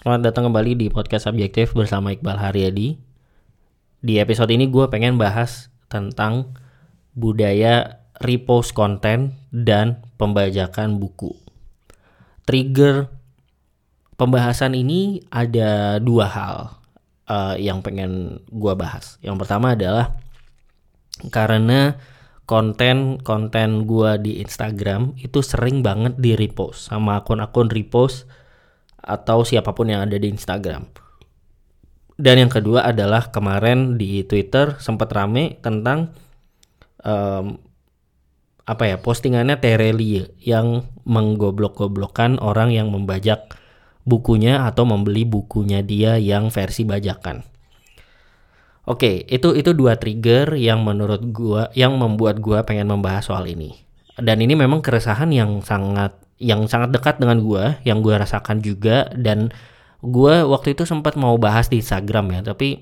Selamat datang kembali di podcast Subjektif bersama Iqbal Haryadi. Di episode ini gue pengen bahas tentang budaya repost konten dan pembajakan buku. Trigger pembahasan ini ada dua hal uh, yang pengen gue bahas. Yang pertama adalah karena konten-konten gue di Instagram itu sering banget di repost sama akun-akun repost atau siapa pun yang ada di Instagram. Dan yang kedua adalah kemarin di Twitter sempat rame tentang um, apa ya postingannya Terelie yang menggoblok-goblokkan orang yang membajak bukunya atau membeli bukunya dia yang versi bajakan. Oke, itu itu dua trigger yang menurut gua yang membuat gua pengen membahas soal ini. Dan ini memang keresahan yang sangat yang sangat dekat dengan gue, yang gue rasakan juga dan gue waktu itu sempat mau bahas di Instagram ya, tapi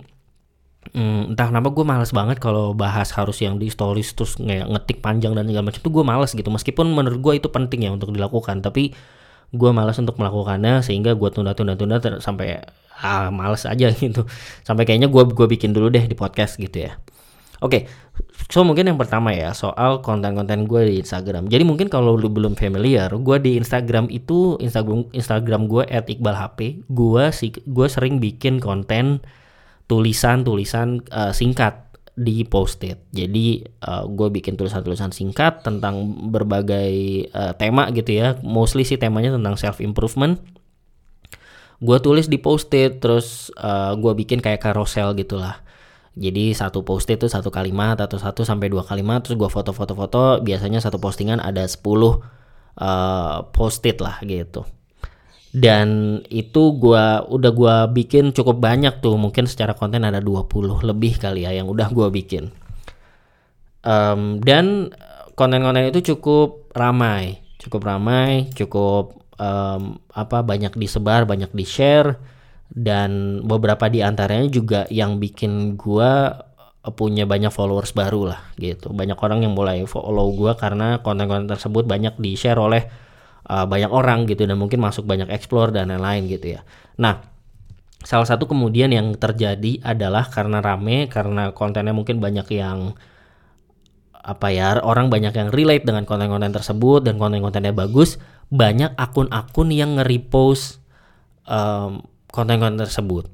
hmm, entah kenapa gue males banget kalau bahas harus yang di stories terus nge ngetik panjang dan segala macam itu gue males gitu. Meskipun menurut gue itu penting ya untuk dilakukan, tapi gue malas untuk melakukannya sehingga gue tunda-tunda-tunda sampai ah males aja gitu. Sampai kayaknya gue gue bikin dulu deh di podcast gitu ya. Oke, so mungkin yang pertama ya soal konten-konten gue di Instagram. Jadi mungkin kalau lu belum familiar, gue di Instagram itu Instagram Instagram gue @iqbalhp. Gue sih gue sering bikin konten tulisan-tulisan uh, singkat di post-it. Jadi uh, gue bikin tulisan-tulisan singkat tentang berbagai uh, tema gitu ya. Mostly sih temanya tentang self improvement. Gue tulis di post-it, terus uh, gue bikin kayak carousel gitulah jadi satu post itu satu kalimat atau satu sampai dua kalimat terus gue foto-foto-foto biasanya satu postingan ada 10 uh, post-it lah gitu. Dan itu gua udah gua bikin cukup banyak tuh, mungkin secara konten ada 20 lebih kali ya yang udah gua bikin. Um, dan konten-konten itu cukup ramai, cukup ramai, cukup um, apa banyak disebar, banyak di-share dan beberapa di antaranya juga yang bikin gua punya banyak followers baru lah gitu. Banyak orang yang mulai follow gua karena konten-konten tersebut banyak di-share oleh uh, banyak orang gitu dan mungkin masuk banyak explore dan lain-lain gitu ya. Nah, salah satu kemudian yang terjadi adalah karena rame karena kontennya mungkin banyak yang apa ya orang banyak yang relate dengan konten-konten tersebut dan konten-kontennya bagus banyak akun-akun yang nge-repost um, konten-konten tersebut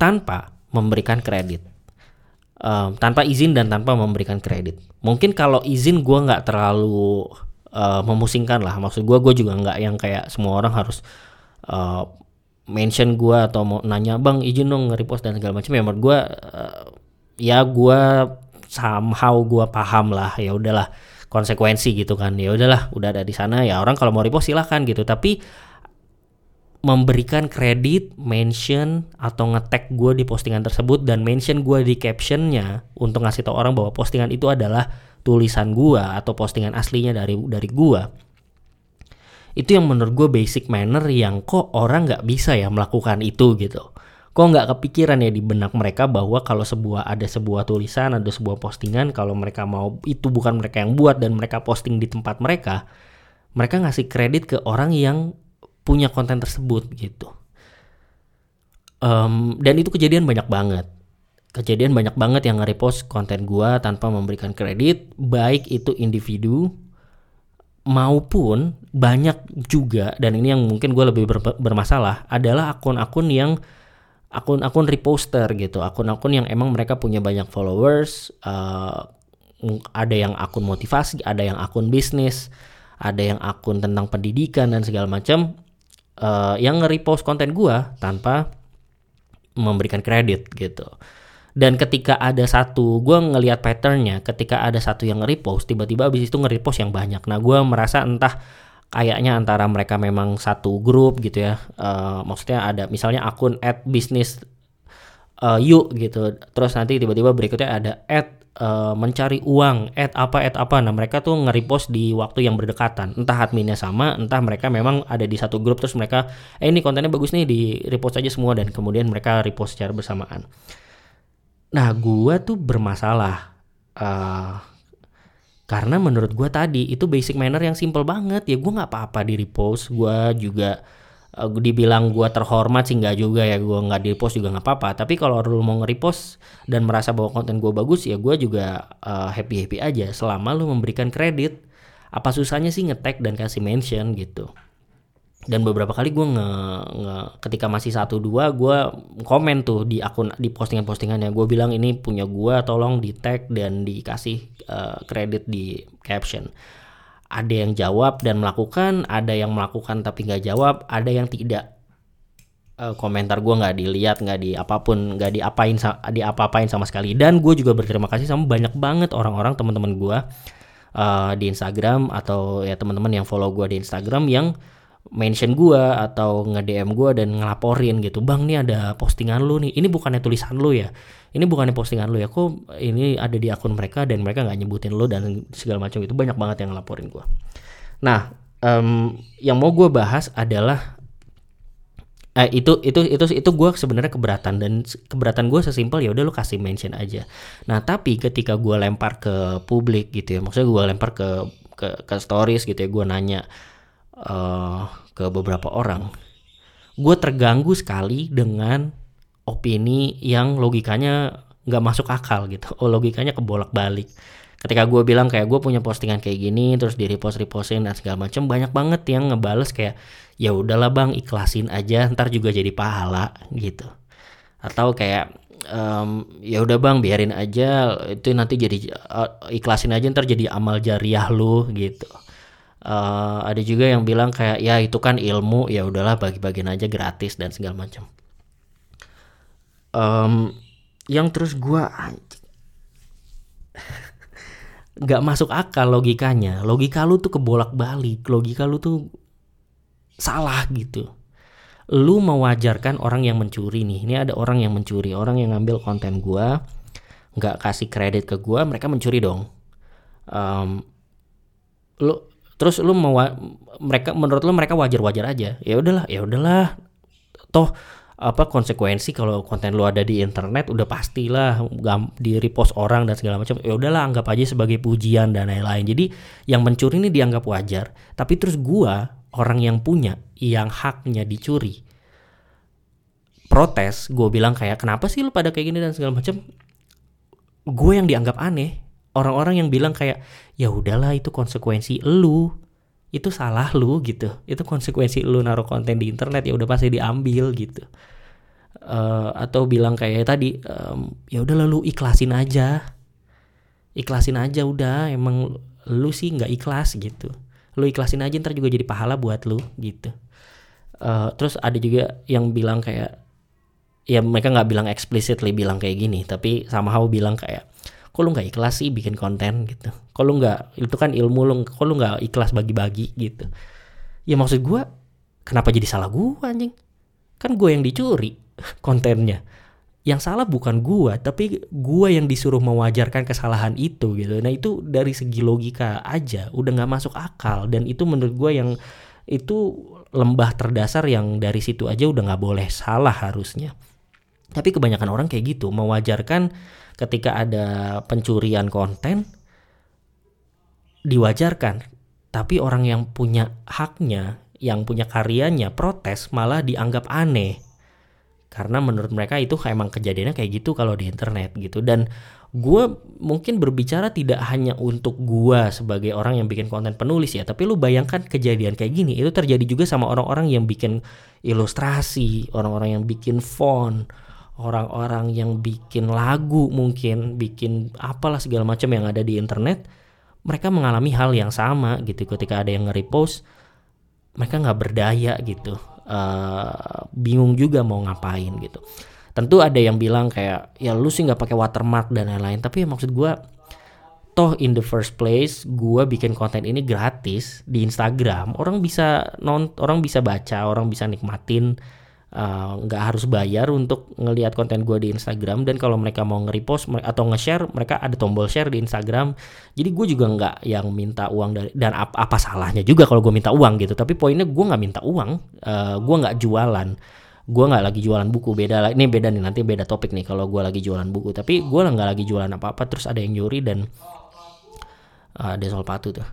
tanpa memberikan kredit. Um, tanpa izin dan tanpa memberikan kredit. Mungkin kalau izin gue nggak terlalu uh, memusingkan lah. Maksud gue gue juga nggak yang kayak semua orang harus uh, mention gue atau mau nanya bang izin dong nge-repost dan segala macam. Ya menurut gue uh, ya gue somehow gue paham lah. Ya udahlah konsekuensi gitu kan. Ya udahlah udah ada di sana. Ya orang kalau mau repost silahkan gitu. Tapi memberikan kredit, mention atau ngetek gue di postingan tersebut dan mention gue di captionnya untuk ngasih tau orang bahwa postingan itu adalah tulisan gue atau postingan aslinya dari dari gue. Itu yang menurut gue basic manner yang kok orang nggak bisa ya melakukan itu gitu. Kok nggak kepikiran ya di benak mereka bahwa kalau sebuah ada sebuah tulisan, ada sebuah postingan, kalau mereka mau itu bukan mereka yang buat dan mereka posting di tempat mereka, mereka ngasih kredit ke orang yang punya konten tersebut gitu. Um, dan itu kejadian banyak banget. Kejadian banyak banget yang nge-repost konten gua tanpa memberikan kredit, baik itu individu maupun banyak juga dan ini yang mungkin gue lebih ber bermasalah adalah akun-akun yang akun-akun reposter gitu, akun-akun yang emang mereka punya banyak followers, uh, ada yang akun motivasi, ada yang akun bisnis, ada yang akun tentang pendidikan dan segala macam uh, yang nge-repost konten gua tanpa memberikan kredit gitu. Dan ketika ada satu, gue ngelihat patternnya, ketika ada satu yang nge-repost, tiba-tiba abis itu nge-repost yang banyak. Nah, gue merasa entah kayaknya antara mereka memang satu grup gitu ya. Uh, maksudnya ada misalnya akun at bisnis uh, yuk gitu. Terus nanti tiba-tiba berikutnya ada at uh, mencari uang add apa add apa. Nah mereka tuh nge-repost di waktu yang berdekatan. Entah adminnya sama entah mereka memang ada di satu grup terus mereka eh ini kontennya bagus nih di repost aja semua dan kemudian mereka repost secara bersamaan. Nah gua tuh bermasalah uh, karena menurut gua tadi itu basic manner yang simple banget. Ya gua nggak apa-apa di repost gua juga uh, dibilang gue terhormat sih nggak juga ya gue nggak di post juga nggak apa-apa. Tapi kalau lu mau nge-repost dan merasa bahwa konten gue bagus ya gue juga uh, happy happy aja. Selama lu memberikan kredit apa susahnya sih ngetek dan kasih mention gitu? Dan beberapa kali gue nge, nge ketika masih satu dua gue komen tuh di akun di postingan postingannya gue bilang ini punya gue tolong di tag dan dikasih uh, kredit di caption ada yang jawab dan melakukan ada yang melakukan tapi nggak jawab ada yang tidak. Uh, komentar gue nggak dilihat nggak di apa pun nggak diapain di apa-apain sama sekali. Dan gue juga berterima kasih sama banyak banget orang-orang teman-teman gue uh, di Instagram atau ya teman-teman yang follow gue di Instagram yang mention gue atau nge-DM gue dan ngelaporin gitu bang nih ada postingan lu nih. Ini bukannya tulisan lu ya? Ini bukannya postingan lu ya? Kok ini ada di akun mereka dan mereka nggak nyebutin lu dan segala macam itu banyak banget yang ngelaporin gue nah um, yang mau gue bahas adalah eh, itu itu itu itu gue sebenarnya keberatan dan keberatan gue sesimpel ya udah lu kasih mention aja. Nah tapi ketika gue lempar ke publik gitu ya maksudnya gue lempar ke ke, ke stories gitu ya gue nanya uh, ke beberapa orang, gue terganggu sekali dengan opini yang logikanya nggak masuk akal gitu. Oh logikanya kebolak balik. Ketika gue bilang kayak gue punya postingan kayak gini, terus di repost repostin dan segala macam, banyak banget yang ngebales kayak ya udahlah bang ikhlasin aja, ntar juga jadi pahala gitu. Atau kayak um, ya udah bang biarin aja itu nanti jadi uh, ikhlasin aja ntar jadi amal jariah lu gitu uh, ada juga yang bilang kayak ya itu kan ilmu ya udahlah bagi-bagian aja gratis dan segala macam. Um, yang terus gue nggak masuk akal logikanya. Logika lu tuh kebolak balik logika lu tuh salah gitu. Lu mewajarkan orang yang mencuri nih. Ini ada orang yang mencuri. Orang yang ngambil konten gue nggak kasih kredit ke gue mereka mencuri dong. Um, lu terus lu mau mereka menurut lu mereka wajar-wajar aja. Ya udahlah ya udahlah. Toh apa konsekuensi kalau konten lu ada di internet udah pastilah di repost orang dan segala macam. Ya udahlah anggap aja sebagai pujian dan lain-lain. Jadi yang mencuri ini dianggap wajar. Tapi terus gua orang yang punya yang haknya dicuri protes gue bilang kayak kenapa sih lu pada kayak gini? dan segala macam. Gue yang dianggap aneh orang-orang yang bilang kayak ya udahlah itu konsekuensi lu. Itu salah lu gitu. Itu konsekuensi lu naruh konten di internet ya udah pasti diambil gitu. Uh, atau bilang kayak tadi um, ya udah lu ikhlasin aja. Ikhlasin aja udah emang lu sih nggak ikhlas gitu. Lu ikhlasin aja ntar juga jadi pahala buat lu gitu. Uh, terus ada juga yang bilang kayak ya mereka nggak bilang explicitly bilang kayak gini tapi somehow bilang kayak kok lu nggak ikhlas sih bikin konten? gitu. Kok lu nggak itu kan ilmu lu kok lu nggak ikhlas bagi-bagi? gitu. Ya maksud gue kenapa jadi salah gue anjing? Kan gue yang dicuri kontennya. Yang salah bukan gue tapi gue yang disuruh mewajarkan kesalahan itu gitu. Nah itu dari segi logika aja udah nggak masuk akal dan itu menurut gue yang itu lembah terdasar yang dari situ aja udah nggak boleh salah harusnya tapi kebanyakan orang kayak gitu mewajarkan ketika ada pencurian konten diwajarkan. Tapi orang yang punya haknya yang punya karyanya protes malah dianggap aneh. Karena menurut mereka itu emang kejadiannya kayak gitu kalau di internet gitu. Dan gue mungkin berbicara tidak hanya untuk gue sebagai orang yang bikin konten penulis ya tapi lu bayangkan kejadian kayak gini itu terjadi juga sama orang-orang yang bikin ilustrasi orang-orang yang bikin font orang-orang yang bikin lagu mungkin bikin apalah segala macam yang ada di internet mereka mengalami hal yang sama gitu. Ketika ada yang nge-repost mereka nggak berdaya gitu. Uh, bingung juga mau ngapain gitu. Tentu ada yang bilang kayak ya lu sih nggak pakai watermark dan lain-lain. Tapi ya maksud gue toh in the first place gue bikin konten ini gratis di Instagram orang bisa non orang bisa baca orang bisa nikmatin nggak uh, harus bayar untuk ngelihat konten gue di Instagram. Dan kalau mereka mau nge-repost atau nge-share mereka ada tombol share di Instagram. Jadi gue juga nggak yang minta uang dari dan ap, apa salahnya juga kalau gue minta uang gitu. Tapi poinnya gue nggak minta uang. Uh, gue nggak jualan. Gue nggak lagi jualan buku. Beda ini beda nih nanti beda topik nih kalau gue lagi jualan buku. Tapi gue nggak lagi jualan apa apa terus ada yang nyuri dan uh, ada soal patu tuh.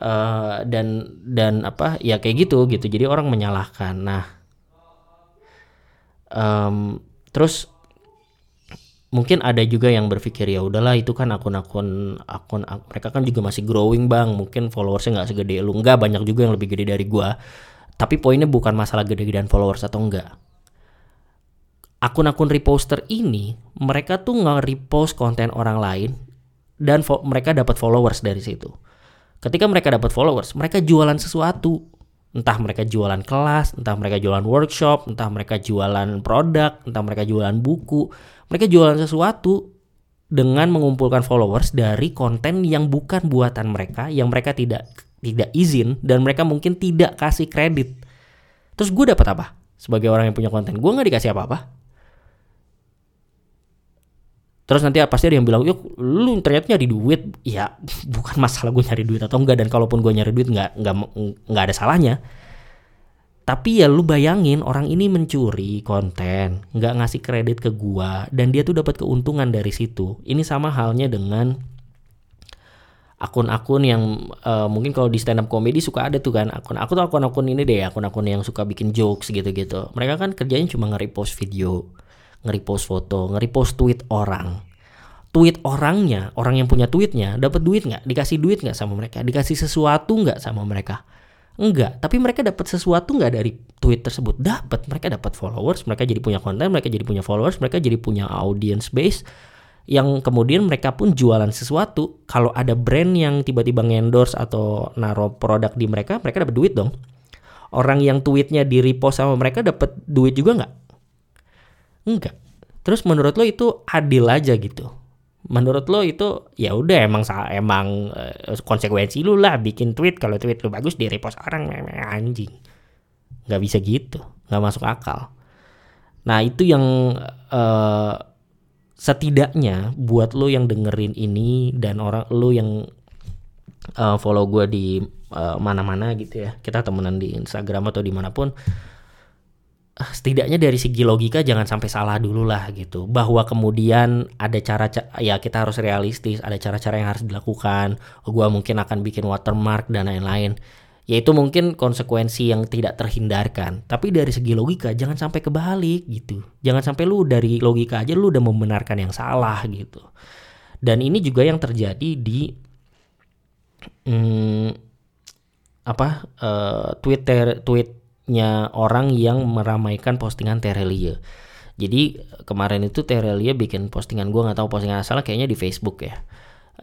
Uh, dan dan apa ya kayak gitu gitu. Jadi orang menyalahkan. Nah um, terus mungkin ada juga yang berpikir ya udahlah itu kan akun-akun akun, mereka kan juga masih growing bang. Mungkin followersnya nggak segede lu. Nggak banyak juga yang lebih gede dari gua. Tapi poinnya bukan masalah gede-gedean followers atau enggak akun-akun reposter ini mereka tuh nge-repost konten orang lain dan mereka dapat followers dari situ. Ketika mereka dapat followers mereka jualan sesuatu entah mereka jualan kelas entah mereka jualan workshop entah mereka jualan produk entah mereka jualan buku mereka jualan sesuatu dengan mengumpulkan followers dari konten yang bukan buatan mereka, yang mereka tidak tidak izin dan mereka mungkin tidak kasih kredit. Terus gue dapat apa? Sebagai orang yang punya konten, gue nggak dikasih apa-apa. Terus nanti pasti ada yang bilang, yuk lu ternyata nyari duit. Ya bukan masalah gue nyari duit atau enggak. Dan kalaupun gue nyari duit nggak nggak nggak ada salahnya. Tapi ya lu bayangin orang ini mencuri konten, nggak ngasih kredit ke gua dan dia tuh dapat keuntungan dari situ. Ini sama halnya dengan akun-akun yang uh, mungkin kalau di stand up comedy suka ada tuh kan akun aku tuh akun-akun ini deh akun-akun yang suka bikin jokes gitu-gitu. Mereka kan kerjanya cuma nge-repost video, nge-repost foto, nge-repost tweet orang. Tweet orangnya, orang yang punya tweetnya dapat duit nggak? Dikasih duit nggak sama mereka? Dikasih sesuatu nggak sama mereka? Enggak, tapi mereka dapat sesuatu nggak dari tweet tersebut? Dapat, mereka dapat followers, mereka jadi punya konten, mereka jadi punya followers, mereka jadi punya audience base yang kemudian mereka pun jualan sesuatu. Kalau ada brand yang tiba-tiba ngendorse atau naruh produk di mereka, mereka dapat duit dong. Orang yang tweetnya di repost sama mereka dapat duit juga nggak? Enggak. Terus menurut lo itu adil aja gitu? menurut lo itu ya udah emang emang uh, konsekuensi lu lah bikin tweet kalau tweet lu bagus di repost orang anjing nggak bisa gitu nggak masuk akal nah itu yang uh, setidaknya buat lo yang dengerin ini dan orang lo yang uh, follow gue di mana-mana gitu ya kita temenan di Instagram atau di mana pun setidaknya dari segi logika jangan sampai salah dulu lah gitu. Bahwa kemudian ada cara ya kita harus realistis ada cara-cara yang harus dilakukan. Gua mungkin akan bikin watermark dan lain-lain. Yaitu mungkin konsekuensi yang tidak terhindarkan. Tapi dari segi logika jangan sampai kebalik gitu. Jangan sampai lu dari logika aja lu udah membenarkan yang salah gitu. Dan ini juga yang terjadi di hmm, apa uh, Twitter tweet nya orang yang meramaikan postingan Terelia. Jadi kemarin itu Terelia bikin postingan gue nggak tahu postingan asal kayaknya di Facebook ya.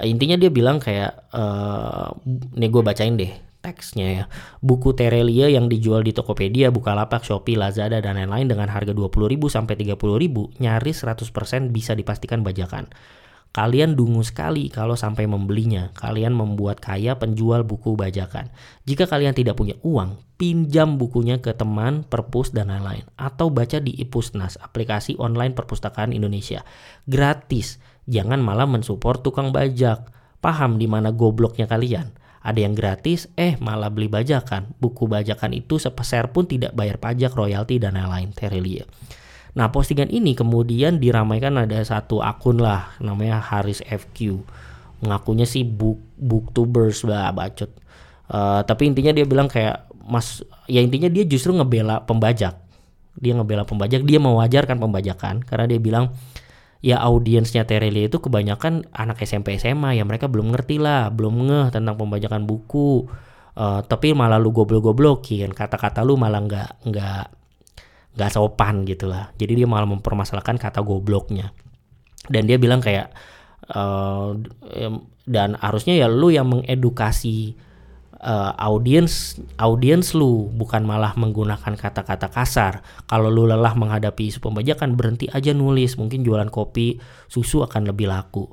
Intinya dia bilang kayak uh, nih gue bacain deh teksnya ya. Buku Terelia yang dijual di Tokopedia, Bukalapak, Shopee, Lazada dan lain-lain dengan harga 20.000 sampai 30.000 nyaris 100% bisa dipastikan bajakan. Kalian dungu sekali kalau sampai membelinya. Kalian membuat kaya penjual buku bajakan. Jika kalian tidak punya uang, pinjam bukunya ke teman, perpus, dan lain-lain. Atau baca di Ipusnas, aplikasi online perpustakaan Indonesia. Gratis. Jangan malah mensupport tukang bajak. Paham di mana gobloknya kalian? Ada yang gratis, eh malah beli bajakan. Buku bajakan itu sepeser pun tidak bayar pajak, royalti, dan lain-lain. Terelia. Nah postingan ini kemudian diramaikan ada satu akun lah namanya Haris FQ. Mengakunya sih book booktubers bah bacot. Uh, tapi intinya dia bilang kayak mas ya intinya dia justru ngebela pembajak. Dia ngebela pembajak, dia mewajarkan pembajakan karena dia bilang ya audiensnya Terelia itu kebanyakan anak SMP SMA ya mereka belum ngerti lah, belum ngeh tentang pembajakan buku. Uh, tapi malah lu goblok-goblokin kata-kata lu malah nggak nggak gak sopan gitu lah jadi dia malah mempermasalahkan kata gobloknya. Dan dia bilang kayak uh, dan harusnya ya lu yang mengedukasi uh, audiens audiens lu bukan malah menggunakan kata-kata kasar. Kalau lu lelah menghadapi isu pembajakan berhenti aja nulis. Mungkin jualan kopi susu akan lebih laku.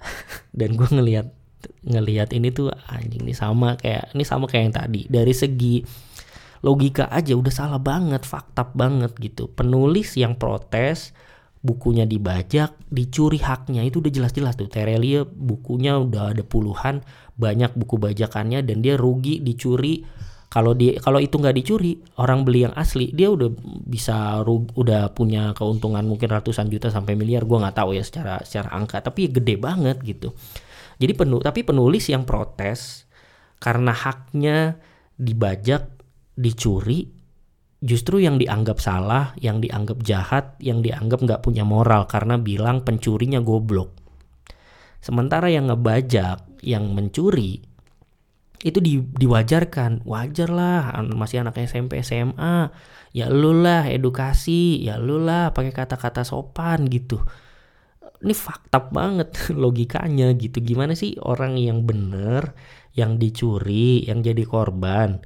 Dan gue ngelihat ngelihat ini tuh anjing ini sama kayak ini sama kayak yang tadi. Dari segi logika aja udah salah banget, fakta banget gitu. Penulis yang protes bukunya dibajak, dicuri haknya itu udah jelas-jelas tuh. Terelia bukunya udah ada puluhan, banyak buku bajakannya dan dia rugi dicuri. Kalau dia kalau itu nggak dicuri, orang beli yang asli, dia udah bisa rugi, udah punya keuntungan mungkin ratusan juta sampai miliar. Gua nggak tahu ya secara secara angka, tapi gede banget gitu. Jadi penuh tapi penulis yang protes karena haknya dibajak, dicuri, justru yang dianggap salah, yang dianggap jahat, yang dianggap nggak punya moral karena bilang pencurinya goblok. Sementara yang ngebajak, yang mencuri, itu di, diwajarkan. Wajar lah masih anak SMP SMA ya lu lah edukasi. Ya lu lah pakai kata-kata sopan gitu. Ini fakta banget logikanya gitu. Gimana sih orang yang bener yang dicuri yang jadi korban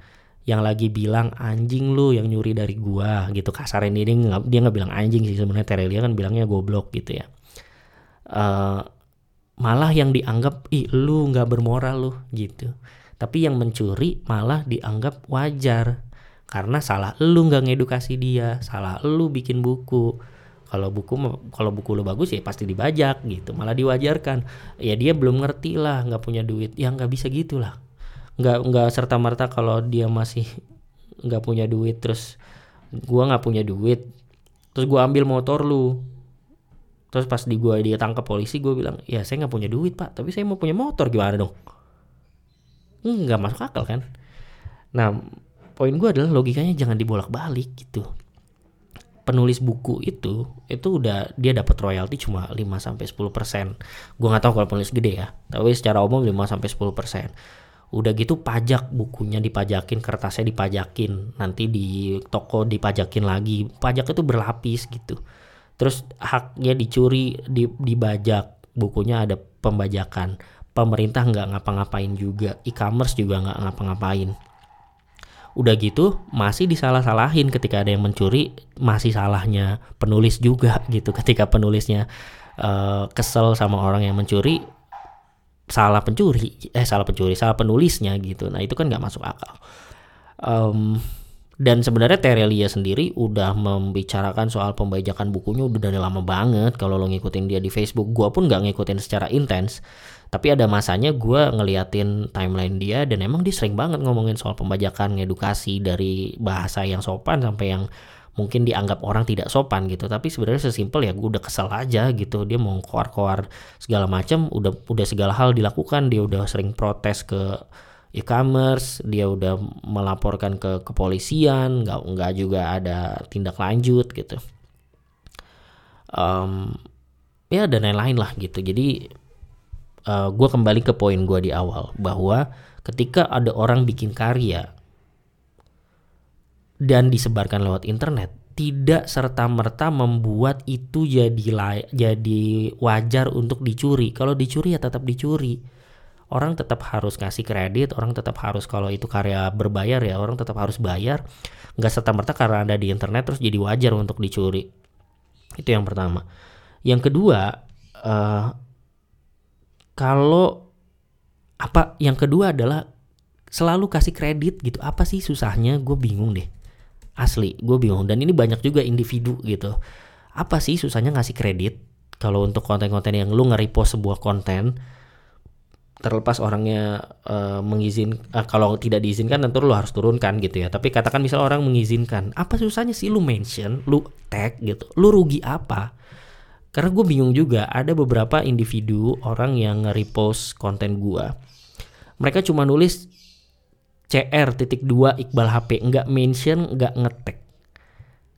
yang lagi bilang anjing lu yang nyuri dari gua gitu kasar ini dia nggak bilang anjing sih sebenarnya Terelia kan bilangnya goblok gitu ya uh, malah yang dianggap ih lu nggak bermoral lu gitu tapi yang mencuri malah dianggap wajar karena salah lu nggak ngedukasi dia, salah lu bikin buku. Kalau buku kalau buku lu bagus ya pasti dibajak gitu, malah diwajarkan. Ya dia belum ngerti lah, nggak punya duit. Ya nggak bisa gitulah. Nggak nggak serta merta kalau dia masih nggak punya duit terus gua nggak punya duit terus gua ambil motor lu terus pas di gua dia tangkap polisi gua bilang ya saya nggak punya duit pak tapi saya mau punya motor gimana dong nggak masuk akal kan nah poin gue adalah logikanya jangan dibolak-balik gitu penulis buku itu itu udah dia dapat royalti cuma 5 sampai 10 persen. Gue nggak tahu kalau penulis gede ya, tapi secara umum 5 sampai 10 persen. Udah gitu pajak bukunya dipajakin, kertasnya dipajakin, nanti di toko dipajakin lagi. Pajak itu berlapis gitu. Terus haknya dicuri, dibajak, bukunya ada pembajakan pemerintah nggak ngapa-ngapain juga, e-commerce juga nggak ngapa-ngapain. Udah gitu masih disalah-salahin ketika ada yang mencuri, masih salahnya penulis juga gitu. Ketika penulisnya uh, kesel sama orang yang mencuri, salah pencuri, eh salah pencuri, salah penulisnya gitu. Nah itu kan nggak masuk akal. Um, dan sebenarnya Terelia sendiri udah membicarakan soal pembajakan bukunya udah dari lama banget. Kalau lo ngikutin dia di Facebook, gue pun nggak ngikutin secara intens. Tapi ada masanya gue ngeliatin timeline dia dan emang dia sering banget ngomongin soal pembajakan, edukasi dari bahasa yang sopan sampai yang mungkin dianggap orang tidak sopan gitu. Tapi sebenarnya sesimpel ya gue udah kesel aja gitu. Dia mau koar-koar segala macam, udah udah segala hal dilakukan. Dia udah sering protes ke e-commerce, dia udah melaporkan ke kepolisian, nggak nggak juga ada tindak lanjut gitu. Um, ya dan lain-lain lah gitu. Jadi uh, eh, gue kembali ke poin gue di awal bahwa ketika ada orang bikin karya dan disebarkan lewat internet tidak serta merta membuat itu jadi lay jadi wajar untuk dicuri. Kalau dicuri ya tetap dicuri. Orang tetap harus ngasih kredit, orang tetap harus kalau itu karya berbayar ya orang tetap harus bayar. Nggak serta merta karena ada di internet terus jadi wajar untuk dicuri. Itu yang pertama. Yang kedua, uh, kalau apa yang kedua adalah selalu kasih kredit gitu apa sih susahnya gue bingung deh asli gue bingung. Dan ini banyak juga individu gitu. Apa sih susahnya ngasih kredit kalau untuk konten-konten yang lu nge-repost sebuah konten terlepas orangnya uh, mengizin uh, kalau tidak diizinkan tentu lu harus turunkan gitu ya. Tapi katakan misal orang mengizinkan apa susahnya sih lu mention lu tag gitu? Lu rugi apa? Karena gue bingung juga ada beberapa individu orang yang nge-repost konten gue. Mereka cuma nulis CR titik dua Iqbal HP, nggak mention, nggak ngetek.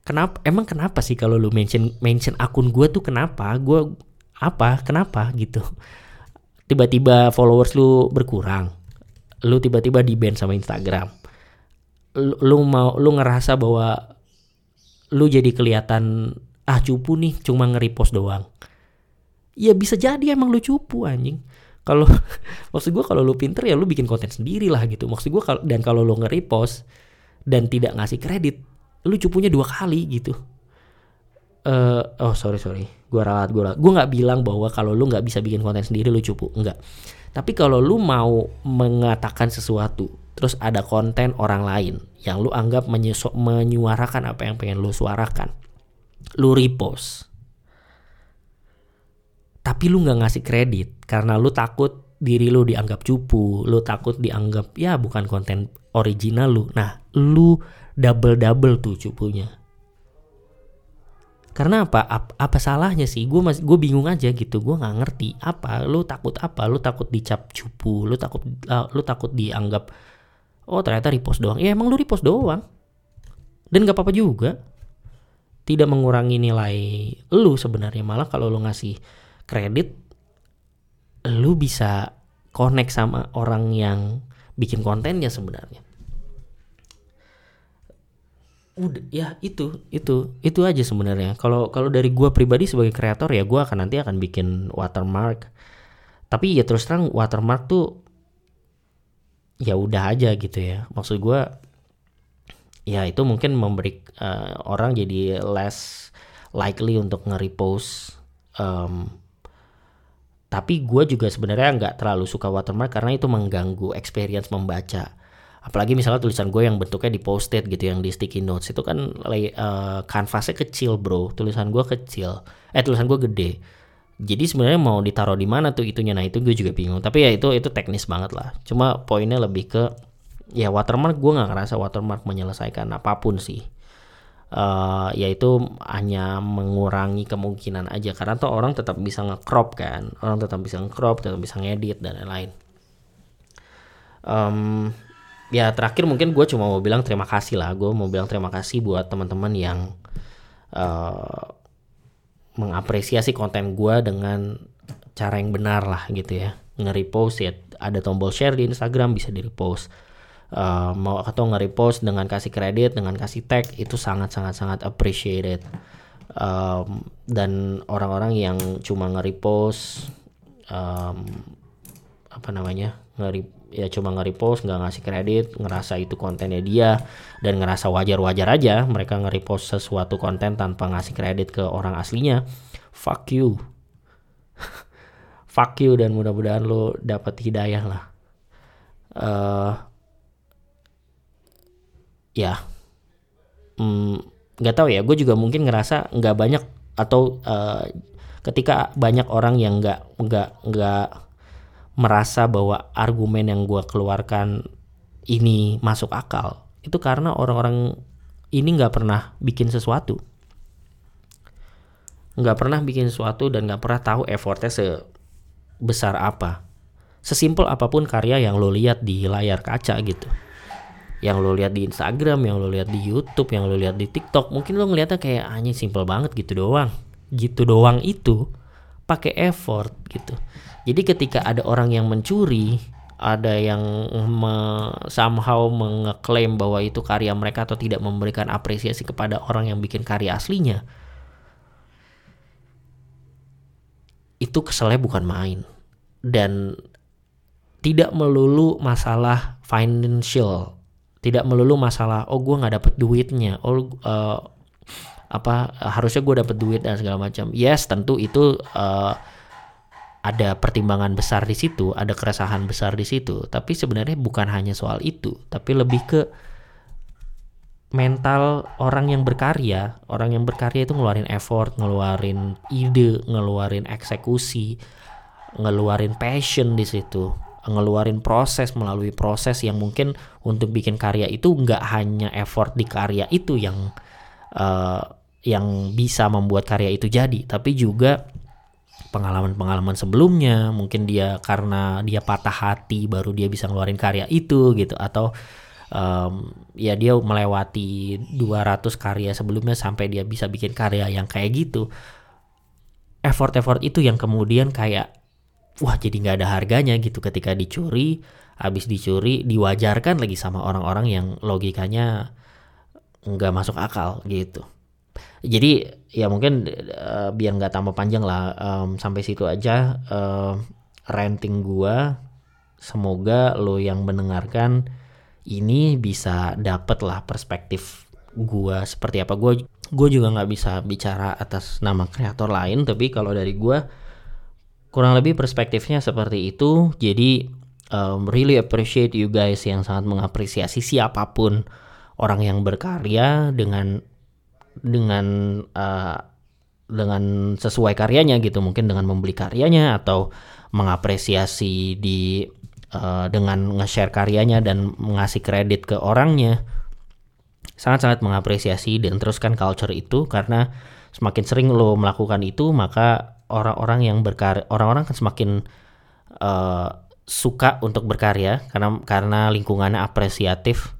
Kenapa? Emang kenapa sih kalau lu mention mention akun gue tuh kenapa? Gue apa? Kenapa gitu? Tiba-tiba followers lu berkurang, lu tiba-tiba di ban sama Instagram. Lu, lu mau lu ngerasa bahwa lu jadi kelihatan ah cupu nih cuma nge-repost doang ya bisa jadi emang lu cupu anjing kalau maksud gue kalau lu pinter ya lu bikin konten sendiri lah gitu. Maksud gue kalau dan kalau lu nge-repost dan tidak ngasih kredit lu cupunya dua kali gitu. Uh, oh sorry sorry. Gue ralat gue gue nggak bilang bahwa kalau lu nggak bisa bikin konten sendiri lu cupu. Enggak tapi kalau lu mau mengatakan sesuatu terus ada konten orang lain yang lu anggap menyuarakan apa yang pengen lu suarakan lu repost tapi lu nggak ngasih kredit karena lu takut diri lu dianggap cupu, lu takut dianggap ya bukan konten original lu. Nah, lu double double tuh cupunya. karena apa? Apa, apa salahnya sih? Gue masih gue bingung aja gitu. Gue nggak ngerti apa lu takut apa? Lu takut dicap cupu lu takut uh, lu takut dianggap oh ternyata repost doang. Ya emang lu repost doang. Dan gak apa-apa juga. Tidak mengurangi nilai lu sebenarnya. Malah kalau lu ngasih kredit lu bisa connect sama orang yang bikin kontennya sebenarnya. Udah ya itu itu itu aja sebenarnya. Kalau kalau dari gua pribadi sebagai kreator ya gua akan nanti akan bikin watermark. Tapi ya terus terang watermark tuh ya udah aja gitu ya. Maksud gua ya itu mungkin memberi uh, orang jadi less likely untuk nge-repost um, tapi gue juga sebenarnya nggak terlalu suka watermark karena itu mengganggu experience membaca. Apalagi misalnya tulisan gue yang bentuknya di post-it gitu yang di sticky notes itu kan uh, kanvasnya kecil bro. Tulisan gue kecil. Eh tulisan gue gede. Jadi sebenarnya mau ditaruh di mana tuh itunya? Nah itu gue juga bingung. Tapi ya itu itu teknis banget lah. Cuma poinnya lebih ke ya watermark gue nggak ngerasa watermark menyelesaikan apa pun sih uh, yaitu hanya mengurangi kemungkinan aja. Karena tuh orang tetap bisa nge-crop kan. Orang tetap bisa nge-crop tetap bisa ngedit dan lain-lain. Um, ya terakhir mungkin gue cuma mau bilang terima kasih lah. Gue mau bilang terima kasih buat teman-teman yang uh, mengapresiasi konten gue dengan cara yang benar lah gitu ya. Nge-repost ya ada tombol share di Instagram bisa di repost uh, mau atau nge-repost dengan kasih kredit dengan kasih tag itu sangat sangat sangat appreciated. Um, dan orang-orang yang cuma nge-repost um, apa namanya nge ya cuma nge-repost nggak ngasih kredit ngerasa itu kontennya dia dan ngerasa wajar-wajar aja mereka nge-repost sesuatu konten tanpa ngasih kredit ke orang aslinya fuck you. Fuck you dan mudah-mudahan lo dapat hidayah lah. Uh, ya. Hmm, nggak mm, tahu ya. Gue juga mungkin ngerasa nggak banyak atau uh, ketika banyak orang yang nggak nggak nggak merasa bahwa argumen yang gue keluarkan ini masuk akal itu karena orang-orang ini nggak pernah bikin sesuatu. Nggak pernah bikin sesuatu dan nggak pernah tahu effortnya sebesar apa. Sesimpel apa pun karya yang lo lihat di layar kaca gitu yang lo lihat di Instagram yang lo lihat di YouTube yang lo lihat di TikTok mungkin lo ngeliatnya kayak hanya simple banget gitu doang. Gitu doang itu pakai effort gitu. Jadi ketika ada orang yang mencuri, ada yang me, somehow mengeklaim bahwa itu karya mereka atau tidak memberikan apresiasi kepada orang yang bikin karya aslinya, itu keselnya bukan main. Dan tidak melulu masalah financial tidak melulu masalah oh gue nggak dapet duitnya oh uh, apa harusnya gue dapet duit dan segala macam yes tentu itu uh, ada pertimbangan besar di situ, ada keresahan besar di situ. Tapi sebenarnya bukan hanya soal itu, tapi lebih ke mental orang yang berkarya. Orang yang berkarya itu ngeluarin effort, ngeluarin ide, ngeluarin eksekusi, ngeluarin passion di situ, ngeluarin proses melalui proses yang mungkin untuk bikin karya itu nggak hanya effort di karya itu yang uh, yang bisa membuat karya itu jadi, tapi juga pengalaman-pengalaman sebelumnya. Mungkin dia karena dia patah hati baru dia bisa ngeluarin karya itu gitu. Atau um, ya dia melewati 200 karya sebelumnya sampai dia bisa bikin karya yang kayak gitu. Effort-effort itu yang kemudian kayak wah jadi nggak ada harganya gitu ketika dicuri habis dicuri diwajarkan lagi sama orang-orang yang logikanya nggak masuk akal gitu. Jadi ya mungkin uh, biar nggak tambah panjang lah um, sampai situ aja uh, renting gua semoga lo yang mendengarkan ini bisa dapet lah perspektif gua seperti apa. Gua gue juga nggak bisa bicara atas nama kreator lain tapi kalau dari gua kurang lebih perspektifnya seperti itu. Jadi um, really appreciate you guys yang sangat mengapresiasi siapa pun orang yang berkarya dengan dengan uh, dengan sesuai karyanya gitu. Mungkin dengan membeli karyanya atau mengapresiasi di uh, dengan nge-share karyanya dan mengasih kredit ke orangnya. Sangat-sangat mengapresiasi dan teruskan culture itu karena semakin sering lo melakukan itu maka orang-orang yang berkarya orang-orang kan semakin uh, suka untuk berkarya karena karena lingkungannya apresiatif.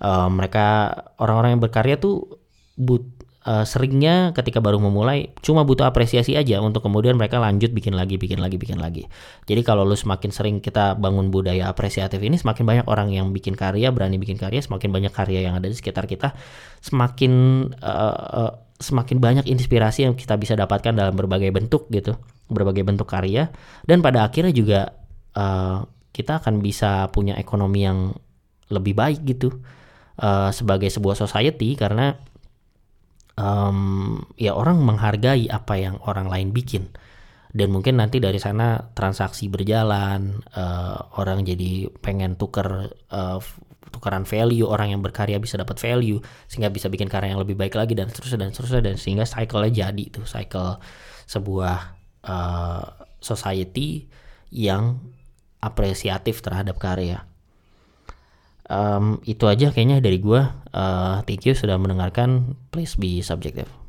Uh, mereka orang-orang yang berkarya tuh but uh, seringnya ketika baru memulai cuma butuh apresiasi aja untuk kemudian mereka lanjut bikin lagi bikin lagi bikin lagi. Jadi kalau lu semakin sering kita bangun budaya apresiatif ini semakin banyak orang yang bikin karya berani bikin karya semakin banyak karya yang ada di sekitar kita semakin uh, uh, semakin banyak inspirasi yang kita bisa dapatkan dalam berbagai bentuk gitu berbagai bentuk karya. Dan pada akhirnya juga uh, kita akan bisa punya ekonomi yang lebih baik gitu uh, sebagai sebuah society karena um, ya orang menghargai apa yang orang lain bikin. Dan mungkin nanti dari sana transaksi berjalan uh, orang jadi pengen tuker uh, tukaran value orang yang berkarya bisa dapat value sehingga bisa bikin karya yang lebih baik lagi dan seterusnya dan seterusnya dan sehingga cycle-nya jadi tuh cycle sebuah uh, society yang apresiatif terhadap karya. Um, itu aja kayaknya dari gue uh, thank you sudah mendengarkan. Please be subjective